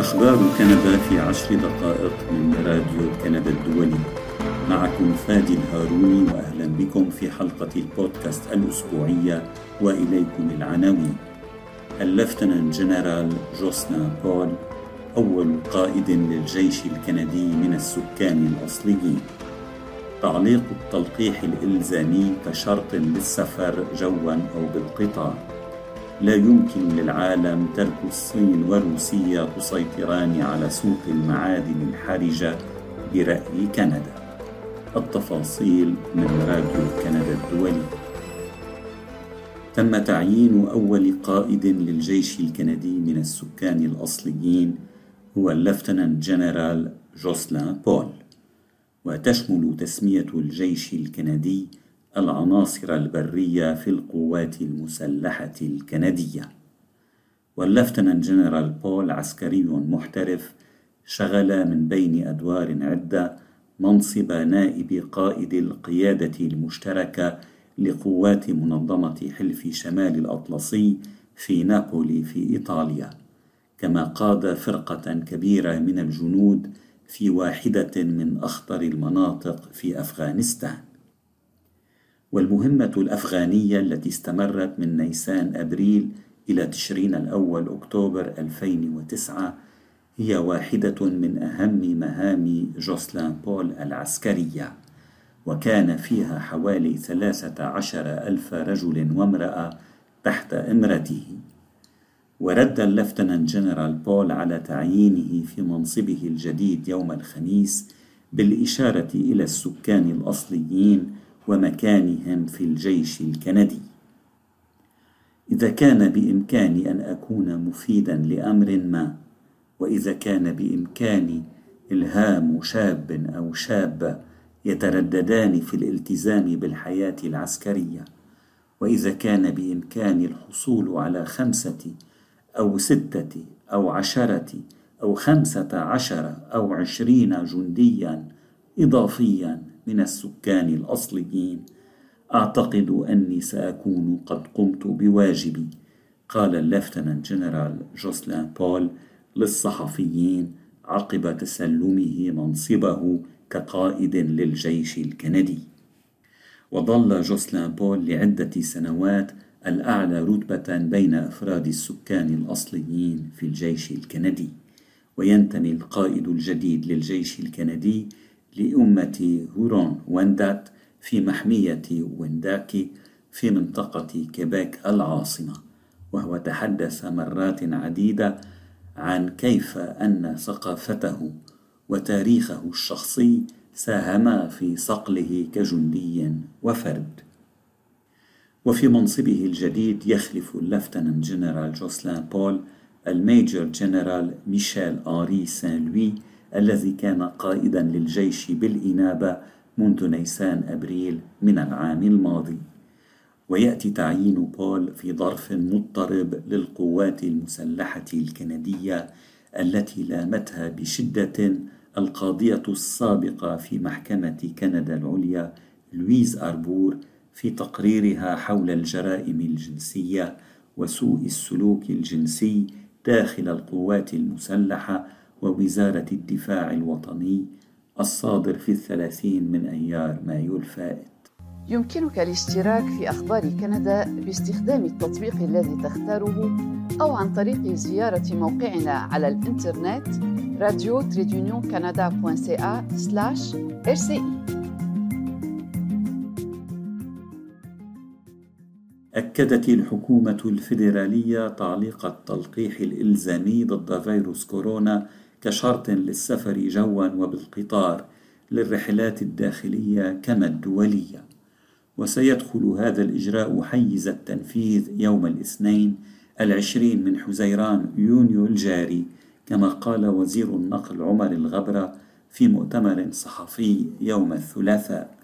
أخبار كندا في عشر دقائق من راديو كندا الدولي. معكم فادي الهاروني وأهلا بكم في حلقة البودكاست الأسبوعية وإليكم العناوين. اللفتنان جنرال جوسلان بول أول قائد للجيش الكندي من السكان الأصليين. تعليق التلقيح الإلزامي كشرط للسفر جوا أو بالقطار لا يمكن للعالم ترك الصين وروسيا تسيطران على سوق المعادن الحرجة برأي كندا. التفاصيل من راديو كندا الدولي. تم تعيين أول قائد للجيش الكندي من السكان الأصليين هو اللفتنان جنرال جوسلان بول. وتشمل تسمية الجيش الكندي العناصر البرية في القوات المسلحة الكندية. واللفتنان جنرال بول عسكري محترف شغل من بين أدوار عدة منصب نائب قائد القيادة المشتركة لقوات منظمة حلف شمال الأطلسي في نابولي في إيطاليا. كما قاد فرقة كبيرة من الجنود في واحدة من أخطر المناطق في أفغانستان. والمهمة الأفغانية التي استمرت من نيسان أبريل إلى تشرين الأول أكتوبر 2009 هي واحدة من أهم مهام جوسلان بول العسكرية وكان فيها حوالي ثلاثة عشر ألف رجل وامرأة تحت إمرته. ورد اللفتنان جنرال بول على تعيينه في منصبه الجديد يوم الخميس بالإشارة إلى السكان الأصليين ومكانهم في الجيش الكندي. إذا كان بإمكاني أن أكون مفيدا لأمر ما وإذا كان بإمكاني إلهام شاب أو شابة يترددان في الالتزام بالحياة العسكرية وإذا كان بإمكاني الحصول على خمسة أو ستة أو عشرة أو خمسة عشر أو عشرين جنديا إضافيا من السكان الأصليين. أعتقد أني سأكون قد قمت بواجبي. قال اللفتنان جنرال جوسلان بول للصحفيين عقب تسلمه منصبه كقائد للجيش الكندي. وظل جوسلان بول لعدة سنوات الأعلى رتبة بين أفراد السكان الأصليين في الجيش الكندي. وينتمي القائد الجديد للجيش الكندي لأمة هورون وندات في محمية وينداكي في منطقة كيبيك العاصمة وهو تحدث مرات عديدة عن كيف أن ثقافته وتاريخه الشخصي ساهما في صقله كجندي وفرد. وفي منصبه الجديد يخلف اللفتنان جنرال جوسلان بول الميجر جنرال ميشيل آري سان لوي الذي كان قائدا للجيش بالإنابة منذ نيسان أبريل من العام الماضي. ويأتي تعيين بول في ظرف مضطرب للقوات المسلحة الكندية التي لامتها بشدة القاضية السابقة في محكمة كندا العليا لويز أربور في تقريرها حول الجرائم الجنسية وسوء السلوك الجنسي داخل القوات المسلحة ووزارة الدفاع الوطني الصادر في الثلاثين من أيار مايو الفائت. يمكنك الاشتراك في أخبار كندا باستخدام التطبيق الذي تختاره أو عن طريق زيارة موقعنا على الإنترنت راديو تريدونيون rci أكدت الحكومة الفيدرالية تعليق التلقيح الإلزامي ضد فيروس كورونا كشرط للسفر جوا وبالقطار للرحلات الداخلية كما الدولية. وسيدخل هذا الإجراء حيز التنفيذ يوم الاثنين العشرين من حزيران يونيو الجاري كما قال وزير النقل عمر الغبرة في مؤتمر صحفي يوم الثلاثاء.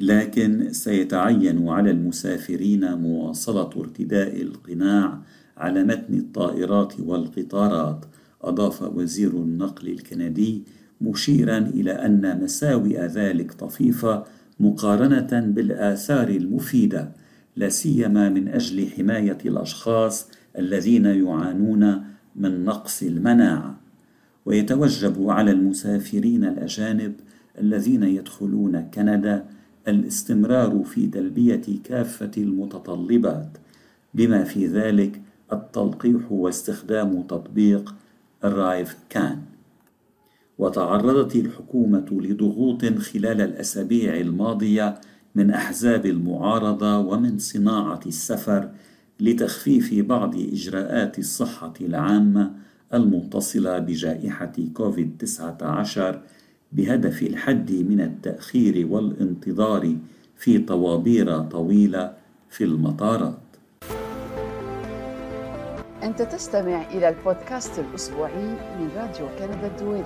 لكن سيتعين على المسافرين مواصلة ارتداء القناع على متن الطائرات والقطارات أضاف وزير النقل الكندي مشيرا إلى أن مساوئ ذلك طفيفة مقارنة بالآثار المفيدة لا سيما من أجل حماية الأشخاص الذين يعانون من نقص المناعة. ويتوجب على المسافرين الأجانب الذين يدخلون كندا الاستمرار في تلبية كافة المتطلبات بما في ذلك التلقيح واستخدام تطبيق الرايف كان وتعرضت الحكومة لضغوط خلال الأسابيع الماضية من أحزاب المعارضة ومن صناعة السفر لتخفيف بعض إجراءات الصحة العامة المتصلة بجائحة كوفيد 19 بهدف الحد من التأخير والانتظار في طوابير طويلة في المطارات. أنت تستمع إلى البودكاست الأسبوعي من راديو كندا الدولي.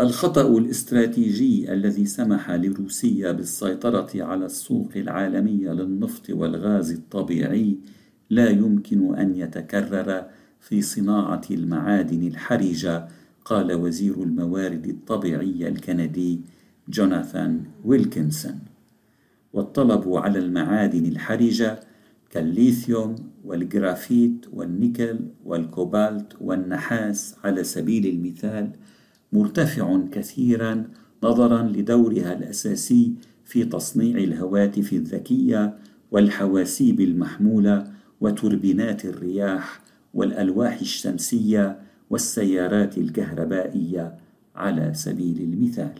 الخطأ الاستراتيجي الذي سمح لروسيا بالسيطرة على السوق العالمية للنفط والغاز الطبيعي لا يمكن أن يتكرر في صناعة المعادن الحرجة قال وزير الموارد الطبيعية الكندي جوناثان ويلكنسون والطلب على المعادن الحرجة كالليثيوم والجرافيت والنيكل والكوبالت والنحاس على سبيل المثال مرتفع كثيرا نظرا لدورها الأساسي في تصنيع الهواتف الذكية والحواسيب المحمولة وتوربينات الرياح والألواح الشمسية والسيارات الكهربائية على سبيل المثال.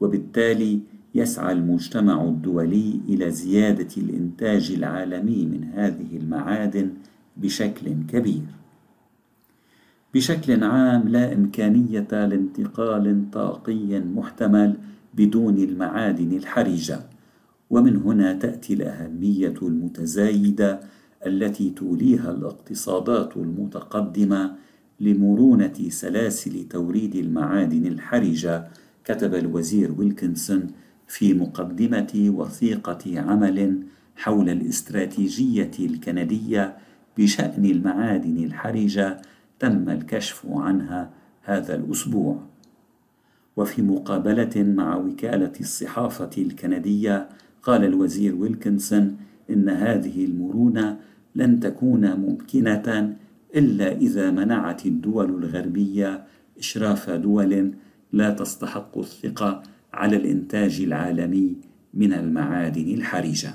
وبالتالي يسعى المجتمع الدولي إلى زيادة الإنتاج العالمي من هذه المعادن بشكل كبير. بشكل عام لا إمكانية لانتقال طاقي محتمل بدون المعادن الحرجة ومن هنا تأتي الأهمية المتزايدة التي توليها الاقتصادات المتقدمة لمرونة سلاسل توريد المعادن الحرجة كتب الوزير ويلكنسون في مقدمة وثيقة عمل حول الاستراتيجية الكندية بشأن المعادن الحرجة تم الكشف عنها هذا الأسبوع. وفي مقابلة مع وكالة الصحافة الكندية قال الوزير ويلكنسون إن هذه المرونة لن تكون ممكنة إلا إذا منعت الدول الغربية إشراف دول لا تستحق الثقة على الإنتاج العالمي من المعادن الحرجة.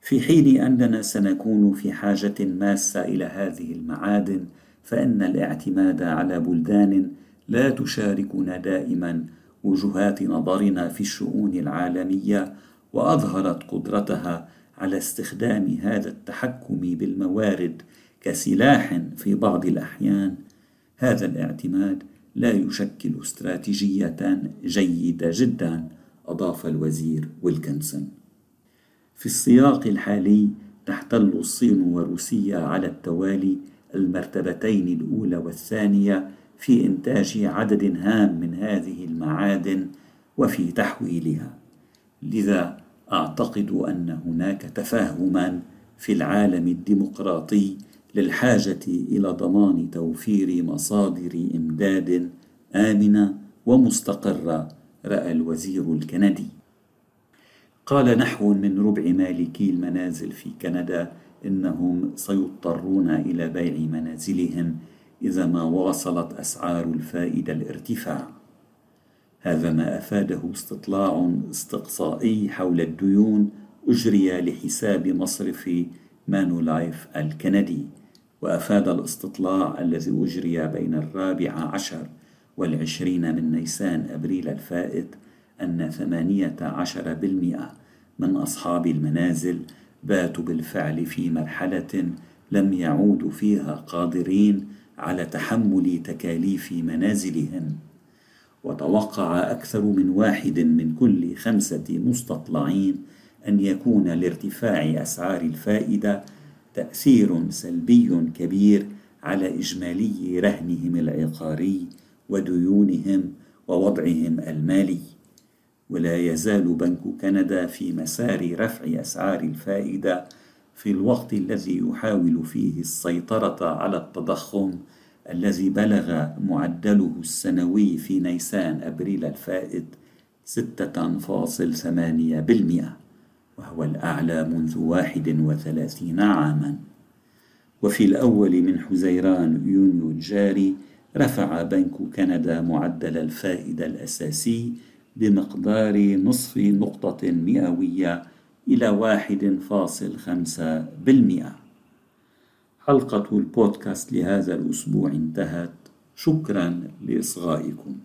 في حين أننا سنكون في حاجة ماسة إلى هذه المعادن فإن الاعتماد على بلدان لا تشاركنا دائما وجهات نظرنا في الشؤون العالمية وأظهرت قدرتها على استخدام هذا التحكم بالموارد كسلاح في بعض الأحيان هذا الاعتماد لا يشكل استراتيجية جيدة جدا أضاف الوزير ويلكنسون. في السياق الحالي تحتل الصين وروسيا على التوالي المرتبتين الأولى والثانية في إنتاج عدد هام من هذه المعادن وفي تحويلها. لذا أعتقد أن هناك تفاهما في العالم الديمقراطي للحاجة إلى ضمان توفير مصادر إمداد آمنة ومستقرة رأى الوزير الكندي. قال نحو من ربع مالكي المنازل في كندا إنهم سيضطرون إلى بيع منازلهم إذا ما واصلت أسعار الفائدة الارتفاع. هذا ما أفاده استطلاع استقصائي حول الديون أجري لحساب مصرف مانولايف الكندي. وأفاد الاستطلاع الذي أجري بين الرابع عشر والعشرين من نيسان أبريل الفائت أن ثمانية عشر بالمئة من أصحاب المنازل باتوا بالفعل في مرحلة لم يعودوا فيها قادرين على تحمل تكاليف منازلهم. وتوقع أكثر من واحد من كل خمسة مستطلعين أن يكون لارتفاع أسعار الفائدة تأثير سلبي كبير على إجمالي رهنهم العقاري وديونهم ووضعهم المالي. ولا يزال بنك كندا في مسار رفع أسعار الفائدة في الوقت الذي يحاول فيه السيطرة على التضخم الذي بلغ معدله السنوي في نيسان أبريل الفائت 6.8% وهو الأعلى منذ واحد وثلاثين عاما. وفي الأول من حزيران يونيو الجاري رفع بنك كندا معدل الفائدة الأساسي بمقدار نصف نقطة مئوية إلى واحد فاصل خمسة بالمئة. حلقة البودكاست لهذا الأسبوع انتهت. شكرا لإصغائكم.